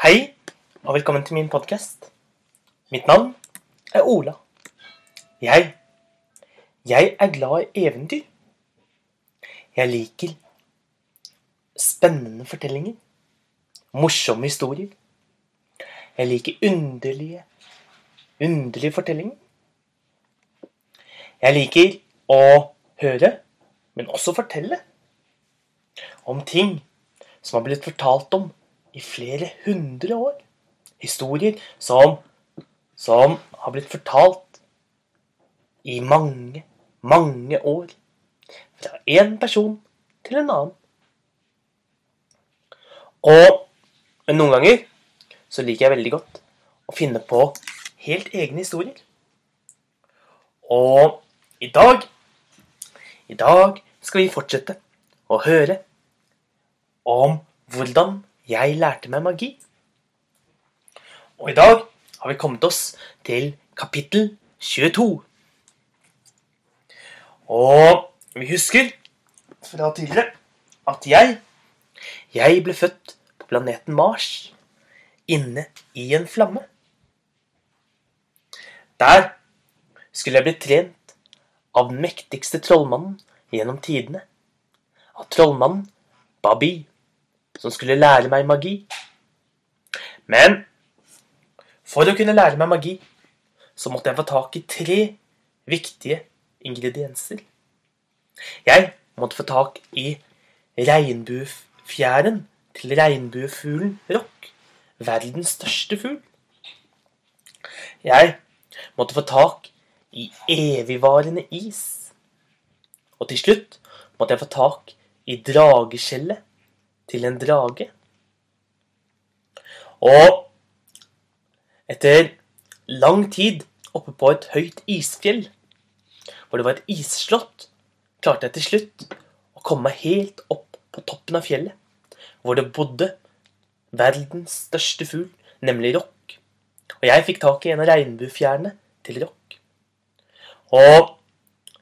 Hei, og velkommen til min podkast. Mitt navn er Ola. Jeg Jeg er glad i eventyr. Jeg liker spennende fortellinger. Morsomme historier. Jeg liker underlige, underlige fortellinger. Jeg liker å høre, men også fortelle, om ting som har blitt fortalt om i flere hundre år. Historier som, som har blitt fortalt i mange, mange år. Fra én person til en annen. Og noen ganger så liker jeg veldig godt å finne på helt egne historier. Og i dag I dag skal vi fortsette å høre om hvordan jeg lærte meg magi. Og i dag har vi kommet oss til kapittel 22. Og vi husker fra tidligere at jeg Jeg ble født på planeten Mars inne i en flamme. Der skulle jeg bli trent av den mektigste trollmannen gjennom tidene. Av trollmannen Babi, som skulle lære meg magi. Men for å kunne lære meg magi, så måtte jeg få tak i tre viktige ingredienser. Jeg måtte få tak i regnbuefjæren til regnbuefuglen Rock, verdens største fugl. Jeg måtte få tak i evigvarende is. Og til slutt måtte jeg få tak i drageskjellet til en drage. Og etter lang tid oppe på et høyt isfjell, hvor det var et isslott, klarte jeg til slutt å komme meg helt opp på toppen av fjellet, hvor det bodde verdens største fugl, nemlig rock. Og jeg fikk tak i en av regnbuefjærene til rock. Og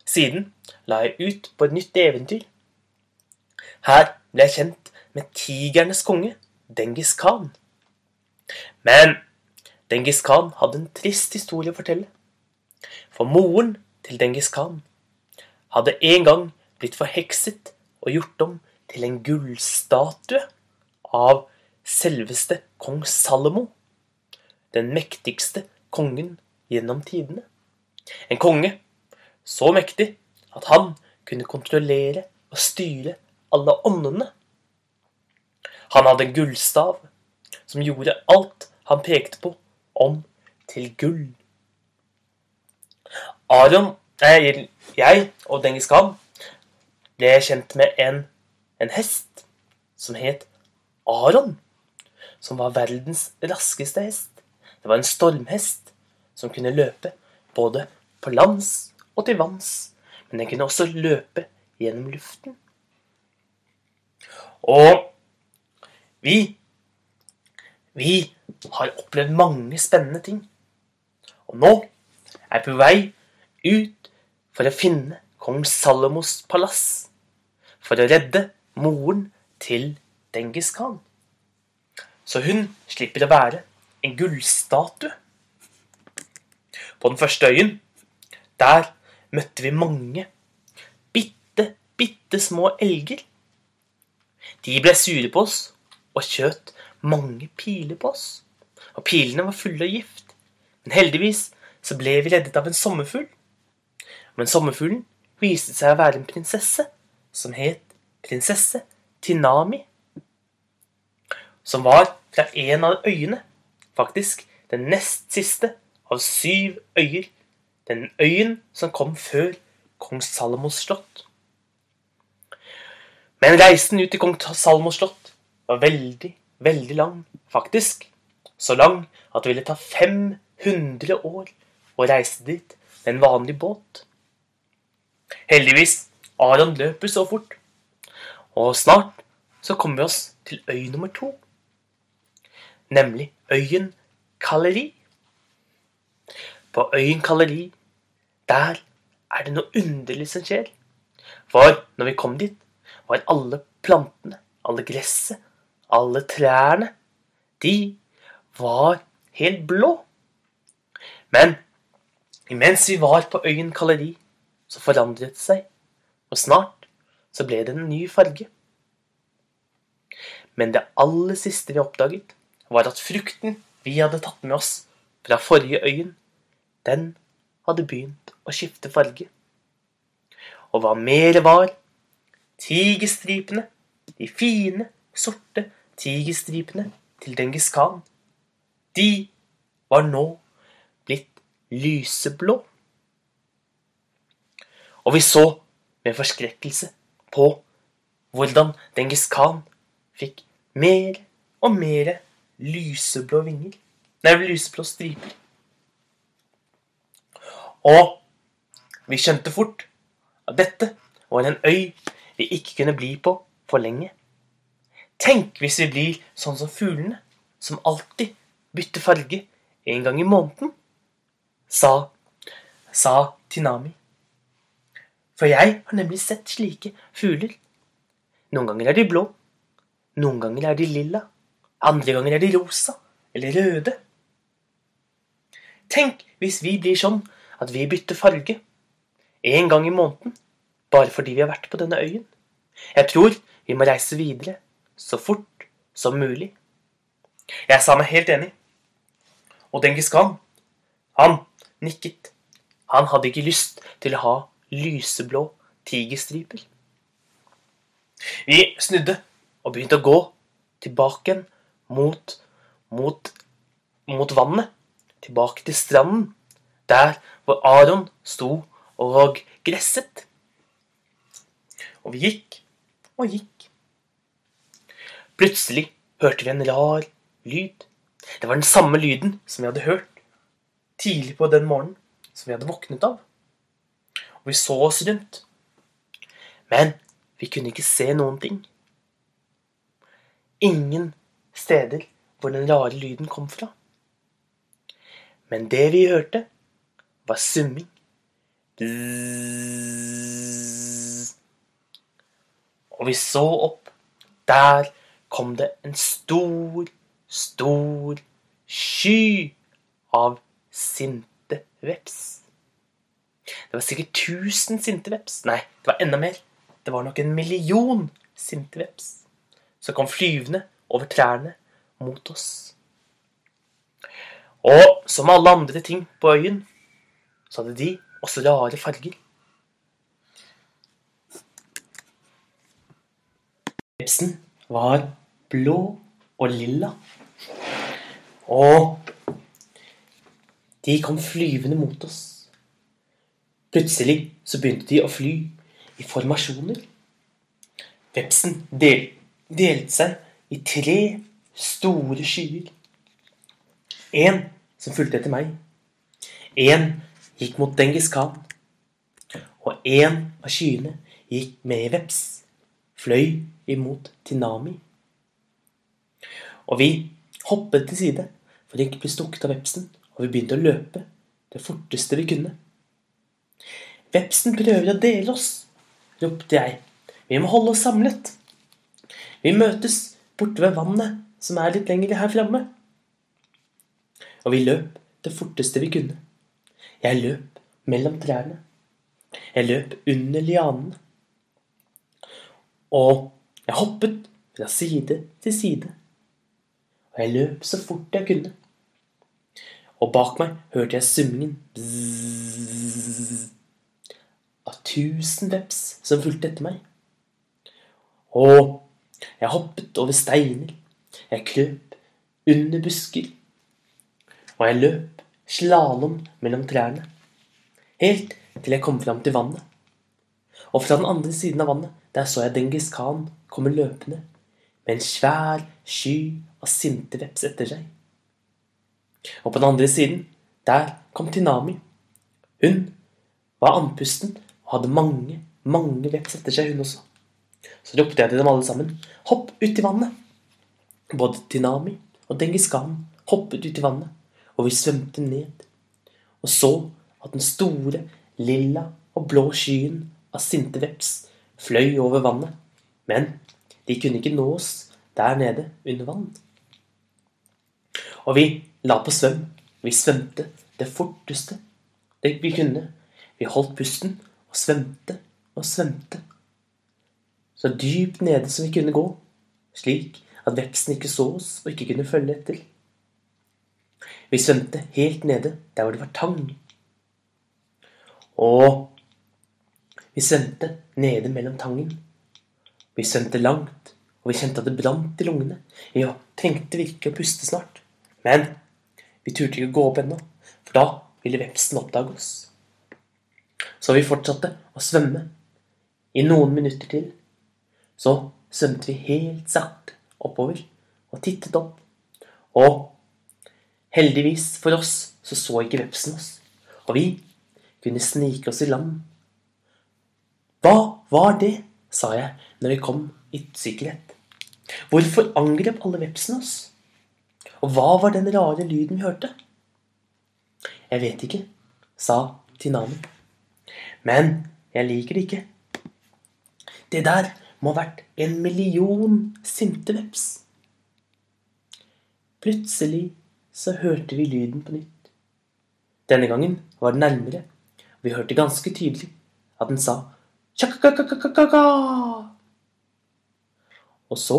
siden la jeg ut på et nytt eventyr. Her ble jeg kjent med tigernes konge, Dengis Khan. Men Dengis Khan hadde en trist historie å fortelle. For moren til Dengis Khan hadde en gang blitt forhekset og gjort om til en gullstatue av selveste kong Salomo, den mektigste kongen gjennom tidene. En konge så mektig at han kunne kontrollere og styre alle åndene. Han hadde en gullstav som gjorde alt han pekte på, om til gull. Aron, nei, jeg og Dengis Khan ble kjent med en, en hest som het Aron. Som var verdens raskeste hest. Det var en stormhest som kunne løpe både på lands og til vanns. Men den kunne også løpe gjennom luften. Og vi Vi har opplevd mange spennende ting. Og nå er vi på vei ut for å finne kong Salomos palass. For å redde moren til Dengis Khan. Så hun slipper å være en gullstatue. På den første øyen, der møtte vi mange bitte, bitte små elger. De ble sure på oss og skjøt mange piler på oss. Og pilene var fulle av gift. Men heldigvis så ble vi reddet av en sommerfugl. Men sommerfuglen viste seg å være en prinsesse som het prinsesse Tinami. Som var fra en av øyene. Faktisk den nest siste av syv øyer. Den øyen som kom før kong Salomos slott. Men reisen ut til kong Salomos slott var veldig, veldig lang. Faktisk så lang at det ville ta 500 år å reise dit med en vanlig båt. Heldigvis Aron løper så fort, og snart så kommer vi oss til øy nummer to. Nemlig øyen Kaleri. På øyen Kaleri, der er det noe underlig som skjer. For når vi kom dit, var alle plantene, alle gresset, alle trærne, de var helt blå. Men imens vi var på øyen Kaleri, så forandret det seg, og snart så ble det en ny farge. Men det aller siste vi oppdaget, var at frukten vi hadde tatt med oss fra forrige øyen, den hadde begynt å skifte farge. Og hva mer var, tigerstripene, de fine, sorte tigerstripene til Dengis Khan, de var nå blitt lyseblå. Og vi så med forskrekkelse på hvordan Dengis Khan fikk mer og mer lyseblå vinger. Nei, lyseblå striper. Og vi skjønte fort at dette var en øy vi ikke kunne bli på for lenge. Tenk hvis vi blir sånn som fuglene, som alltid bytter farge en gang i måneden, sa, sa Tinami. For jeg har nemlig sett slike fugler. Noen ganger er de blå, noen ganger er de lilla, andre ganger er de rosa eller røde. Tenk hvis vi blir sånn at vi bytter farge en gang i måneden bare fordi vi har vært på denne øyen. Jeg tror vi må reise videre så fort som mulig. Jeg sa meg helt enig. Og Dengis Khan, han nikket. Han hadde ikke lyst til å ha lyseblå tigerstriper. Vi snudde og begynte å gå tilbake mot, mot, mot vannet. Tilbake til stranden, der hvor Aron sto og gresset. Og vi gikk og gikk. Plutselig hørte vi en rar lyd. Det var den samme lyden som vi hadde hørt tidlig på den morgenen som vi hadde våknet av. Og vi så oss rundt. Men vi kunne ikke se noen ting. Ingen steder hvor den rare lyden kom fra. Men det vi hørte, var summing. Og vi så opp. Der kom det en stor, stor sky av sinte veps. Det var sikkert 1000 sinte veps. Nei, det var enda mer. Det var nok en million sinte veps som kom flyvende over trærne mot oss. Og som alle andre ting på øyen, så hadde de også rare farger. Vepsen var blå og lilla. Og de kom flyvende mot oss. Plutselig så begynte de å fly i formasjoner. Vepsen del, delte seg i tre store skyer. En som fulgte etter meg. En gikk mot Dengis Khan. Og en av skyene gikk med veps, fløy imot Tinami. Og vi hoppet til side for å ikke bli stukket av vepsen, og vi begynte å løpe det forteste vi kunne. Vepsen prøver å dele oss, ropte jeg. Vi må holde oss samlet. Vi møtes borte ved vannet, som er litt lenger her framme. Og vi løp det forteste vi kunne. Jeg løp mellom trærne. Jeg løp under lianene. Og jeg hoppet fra side til side. Og jeg løp så fort jeg kunne. Og bak meg hørte jeg summingen Bzzz, av tusen veps som fulgte etter meg. Og jeg hoppet over steiner. Jeg krøp under busker. Og jeg løp slalåm mellom trærne. Helt til jeg kom fram til vannet. Og fra den andre siden av vannet, der så jeg Dengis Khan komme løpende med en svær sky av sinte veps etter seg. Og på den andre siden, der kom Tinami. Hun var andpusten og hadde mange, mange veps etter seg, hun også. Så ropte jeg til dem alle sammen. Hopp ut i vannet! Både Tinami og Dengis Khan hoppet ut i vannet, og vi svømte ned. Og så at den store, lilla og blå skyen av sinte veps fløy over vannet. Men de kunne ikke nå oss der nede under vann. Og vi la på svøm. Vi svømte det forteste det vi kunne. Vi holdt pusten og svømte og svømte. Så dypt nede som vi kunne gå, slik at vepsen ikke så oss og ikke kunne følge etter. Vi svømte helt nede der hvor det var tang. Og vi svømte nede mellom tangen. Vi svømte langt, og vi kjente at det brant i lungene. Vi trengte virkelig å puste snart. Men vi turte ikke å gå opp ennå, for da ville vepsen oppdage oss. Så vi fortsatte å svømme. I noen minutter til så svømte vi helt sakte oppover og tittet opp. Og heldigvis for oss så så ikke vepsen oss, og vi kunne snike oss i land. Hva var det? sa jeg når vi kom i sikkerhet. Hvorfor angrep alle vepsene oss? Og hva var den rare lyden vi hørte? Jeg vet ikke, sa Tinami. Men jeg liker det ikke. Det der må ha vært en million sinte veps. Plutselig så hørte vi lyden på nytt. Denne gangen var den nærmere. og Vi hørte ganske tydelig at den sa Tjakakakakaka. Og så,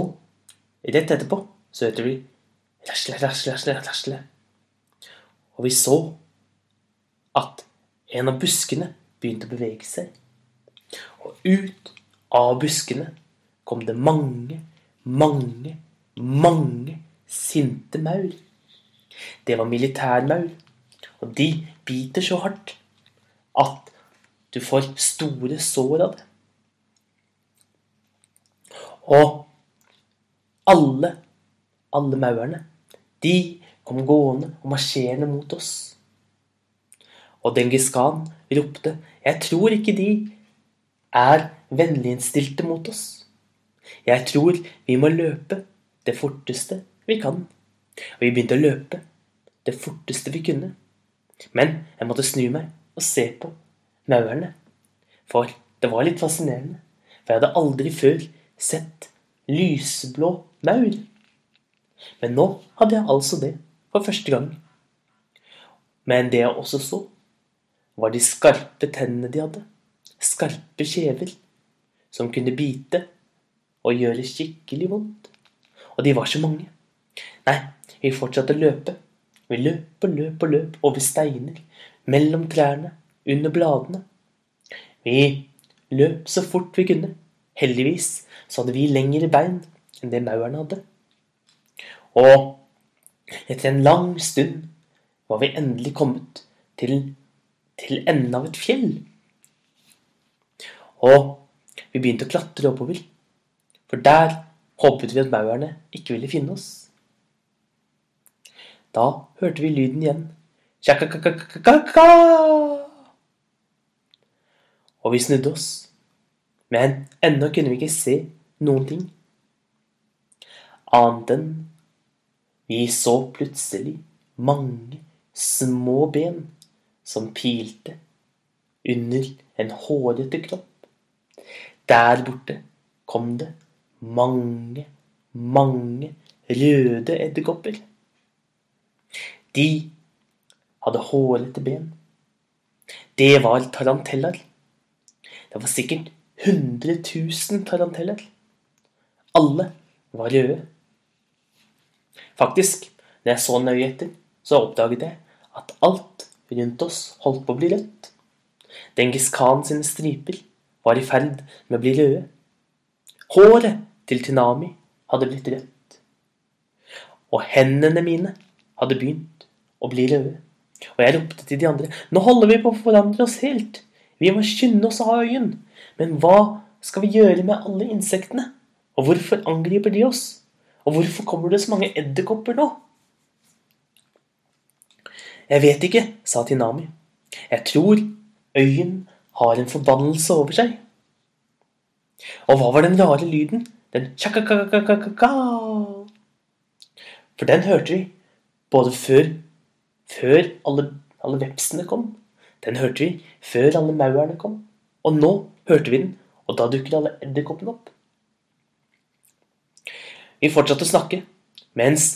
rett etterpå, så heter vi rasle, rasle, rasle, rasle. Og vi så at en av buskene begynte å bevege seg. Og ut av buskene kom det mange, mange, mange sinte maur. Det var militærmaur, og de biter så hardt at du får store sår av det. Og alle, alle maurene, de kom gående og marsjerende mot oss. Og Dengis Khan ropte, 'Jeg tror ikke de er vennliginnstilte mot oss.' 'Jeg tror vi må løpe det forteste vi kan.' Og vi begynte å løpe det forteste vi kunne. Men jeg måtte snu meg og se på maurene. For det var litt fascinerende. For jeg hadde aldri før sett lyseblå maur. Men nå hadde jeg altså det for første gang. Men det jeg også så, var de skarpe tennene de hadde. Skarpe kjever som kunne bite og gjøre skikkelig vondt. Og de var så mange. Nei, vi fortsatte å løpe. Vi løp og løp og løp over steiner, mellom trærne, under bladene. Vi løp så fort vi kunne. Heldigvis så hadde vi lengre bein enn det maurene hadde. Og etter en lang stund var vi endelig kommet til, til enden av et fjell. Og vi begynte å klatre oppover, for der håpet vi at maurene ikke ville finne oss. Da hørte vi lyden igjen. Tjakakakakaka! Og vi snudde oss. Men ennå kunne vi ikke se noen ting. Annet enn vi så plutselig mange små ben som pilte under en hårete kropp. Der borte kom det mange, mange røde edderkopper. De hadde hårete ben. Det var tarantellaer. Det var sikkert 100 000 taranteller. Alle var røde. Faktisk, når jeg så nøye etter, så oppdaget jeg at alt rundt oss holdt på å bli rødt. Dengis Khan sine striper var i ferd med å bli røde. Håret til Tinami hadde blitt rødt. Og hendene mine hadde begynt å bli røde. Og jeg ropte til de andre Nå holder vi på å forandre oss helt. Vi må skynde oss av øyen. Men hva skal vi gjøre med alle insektene? Og hvorfor angriper de oss? Og hvorfor kommer det så mange edderkopper nå? Jeg vet ikke, sa Tinami. Jeg tror øyen har en forbannelse over seg. Og hva var den rare lyden? Den tjakakakakaka. For den hørte vi både før, før alle, alle vepsene kom, den hørte vi før alle maurene kom. Og nå hørte vi den, og da dukket alle edderkoppene opp. Vi fortsatte å snakke, mens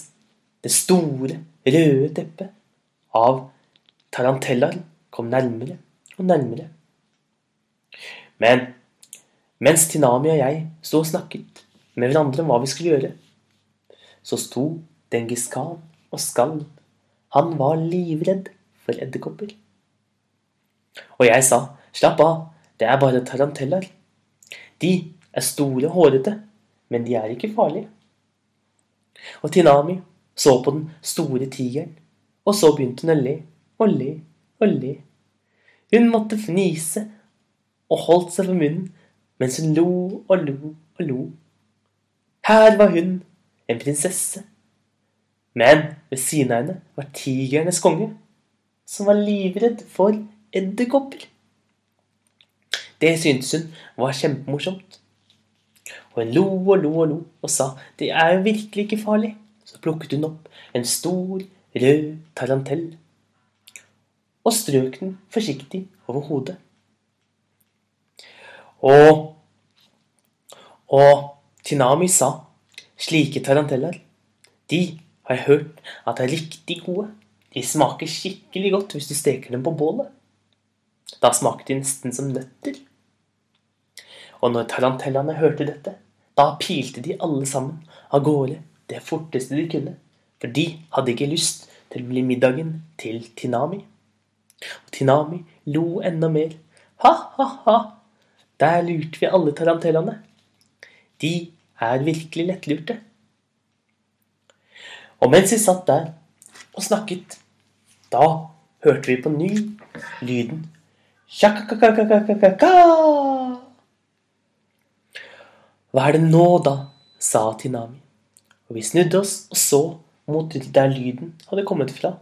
det store, røde teppet av tarantellaer kom nærmere og nærmere. Men mens Tinami og jeg sto og snakket med hverandre om hva vi skulle gjøre, så sto Dengis Khan og skalv. Han var livredd for edderkopper. Og jeg sa, slapp av, det er bare taranteller. De er store hårete, men de er ikke farlige. Og Tinami så på den store tigeren, og så begynte hun å le og le og le. Hun måtte fnise og holdt seg for munnen mens hun lo og lo og lo. Her var hun, en prinsesse. Men ved siden av henne var tigernes konge, som var livredd for edderkopper. Det syntes hun var kjempemorsomt. Og hun lo og lo og lo og sa det er jo virkelig ikke farlig. Så plukket hun opp en stor, rød tarantell og strøk den forsiktig over hodet. Og, og Tinami sa slike taranteller, de har jeg hørt at er riktig gode. De smaker skikkelig godt hvis du steker dem på bålet. Da smakte de nesten som nøtter. Og når tarantellene hørte dette, da pilte de alle sammen av gårde det forteste de kunne, for de hadde ikke lyst til å bli middagen til Tinami. Og Tinami lo enda mer. Ha-ha-ha, der lurte vi alle tarantellene. De er virkelig lettlurte. Og mens vi satt der og snakket, da hørte vi på ny lyden Sjakakakakakaka. Hva er det nå, da? sa Tinami. Og vi snudde oss og så mot der lyden hadde kommet fra.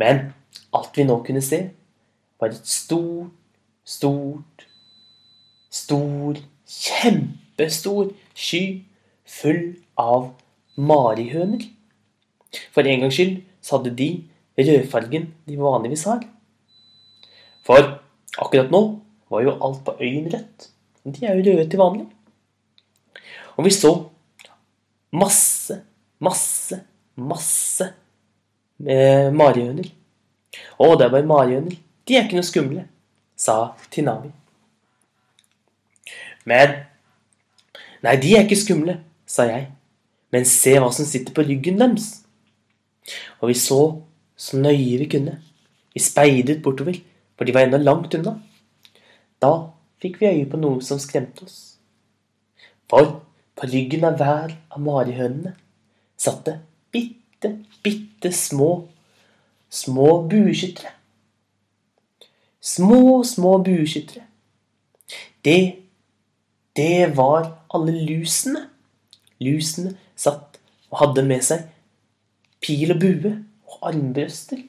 Men alt vi nå kunne se, var et stort, stort, stor, kjempestor sky full av marihøner. For en gangs skyld så hadde de rødfargen de vanligvis har. For akkurat nå var jo alt på øyen rødt. De er jo røde til vanlig. Og vi så masse, masse, masse med marihøner. Å, det bare marihøner. De er ikke noe skumle, sa Tinami. Men Nei, de er ikke skumle, sa jeg. Men se hva som sitter på ryggen deres. Og vi så så nøye vi kunne. Vi speidet bortover, for de var ennå langt unna. Da fikk vi øye på noe som skremte oss. For på ryggen av hver av marihønene satt det bitte, bitte små, små bueskyttere. Små, små bueskyttere. Det, det var alle lusene. Lusene satt og hadde med seg pil og bue og armbrøster.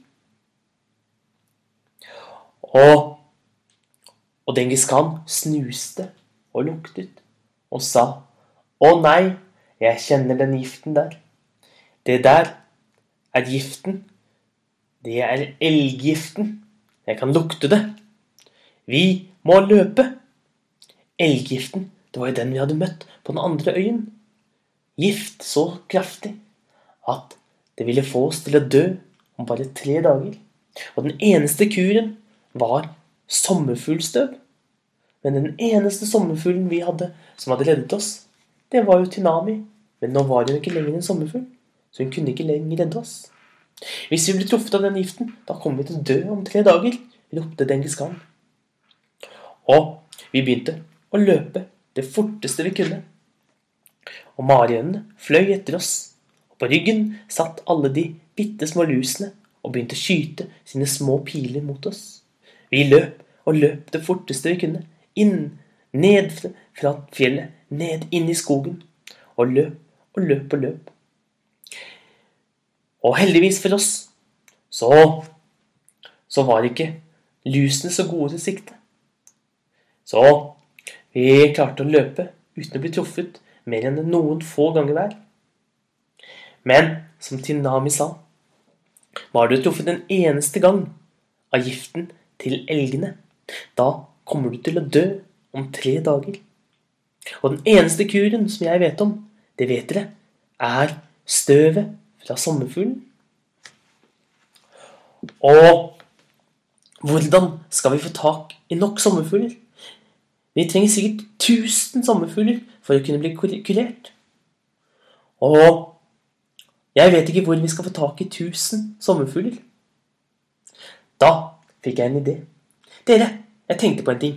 Og, og Dengis Khan snuste og luktet og sa å nei, jeg kjenner den giften der. Det der er giften. Det er elggiften. Jeg kan lukte det. Vi må løpe. Elggiften, det var jo den vi hadde møtt på den andre øyen. Gift så kraftig at det ville få oss til å dø om bare tre dager. Og den eneste kuren var sommerfuglstøv. Men den eneste sommerfuglen vi hadde som hadde reddet oss, det var jo Tinami. Men nå var hun ikke lenger en sommerfugl, så hun kunne ikke lenger redde oss. Hvis vi ble truffet av den giften, da kommer vi til å dø om tre dager, ropte Dengis Khan. Og vi begynte å løpe det forteste vi kunne. Og marihønene fløy etter oss, og på ryggen satt alle de bitte små lusene og begynte å skyte sine små piler mot oss. Vi løp og løp det forteste vi kunne, inn, ned fra fjellet, ned inn i skogen, og løp og løp og løp. Og heldigvis for oss, så, så var ikke lusene så gode til sikte. Så vi klarte å løpe uten å bli truffet mer enn noen få ganger hver. Men som Tinami sa, var du truffet en eneste gang av giften til elgene, da kommer du til å dø om tre dager. Og den eneste kuren som jeg vet om, det vet dere, er støvet fra sommerfuglen. Og hvordan skal vi få tak i nok sommerfugler? Vi trenger sikkert 1000 sommerfugler for å kunne bli kurert. Og jeg vet ikke hvor vi skal få tak i 1000 sommerfugler. Da fikk jeg en idé. Dere, jeg tenkte på en ting.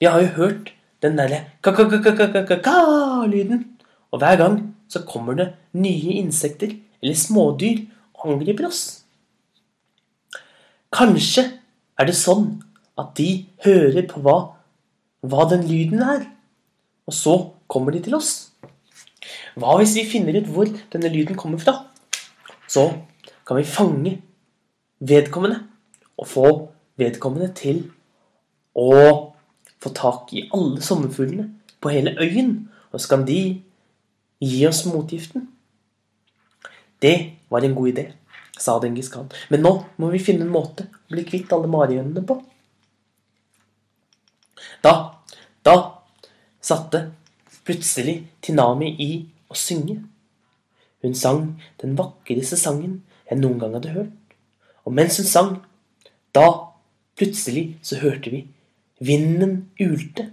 Vi har jo hørt den derre ka-ka-ka-ka-ka-ka-lyden. Og hver gang så kommer det nye insekter eller smådyr og angriper oss. Kanskje er det sånn at de hører på hva, hva den lyden er, og så kommer de til oss. Hva hvis vi finner ut hvor denne lyden kommer fra? Så kan vi fange vedkommende og få vedkommende til å få tak i alle sommerfuglene på hele øyen. Og så kan de gi oss motgiften. Det var en god idé, sa Dengis Khan. Men nå må vi finne en måte å bli kvitt alle marihønene på. Da, da satte plutselig Tinami i å synge. Hun sang den vakreste sangen jeg noen gang hadde hørt. Og mens hun sang, da plutselig så hørte vi vinden ulte.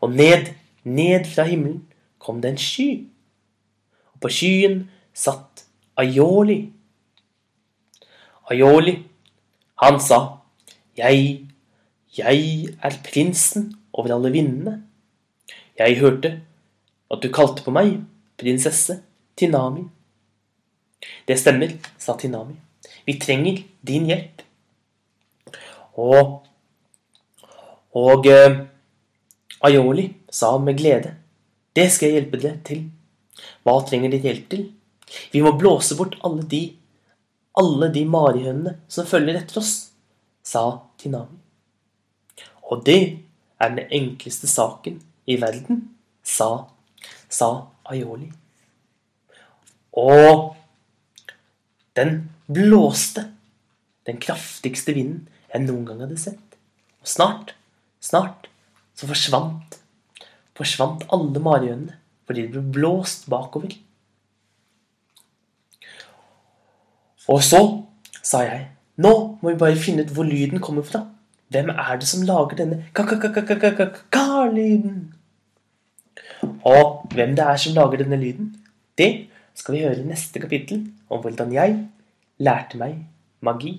Og ned, ned fra himmelen kom det en sky. Og på skyen satt Aioli. Aioli, han sa, jeg, jeg er prinsen over alle vindene. Jeg hørte at du kalte på meg prinsesse Tinami. Det stemmer, sa Tinami. Vi trenger din hjelp. Og Og eh, Aioli sa med glede. Det skal jeg hjelpe dere til. Hva trenger dere hjelp til? Vi må blåse bort alle de alle de marihønene som følger etter oss, sa Tinami. Og det er den enkleste saken i verden, sa, sa Aioli. Og den blåste den kraftigste vinden jeg noen gang hadde sett. Og snart, snart så forsvant forsvant alle marihønene fordi de ble blåst bakover. Og så sa jeg nå må vi bare finne ut hvor lyden kommer fra. Hvem er det som lager denne ka-ka-ka-ka-ka-ka-lyden? Og hvem det er som lager denne lyden, det skal vi høre neste kapittel om hvordan jeg lærte meg magi.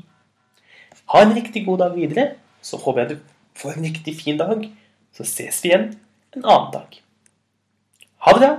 Ha en riktig god dag videre. Så håper jeg du får en riktig fin dag. Så ses vi igjen en annen dag. Ha det bra!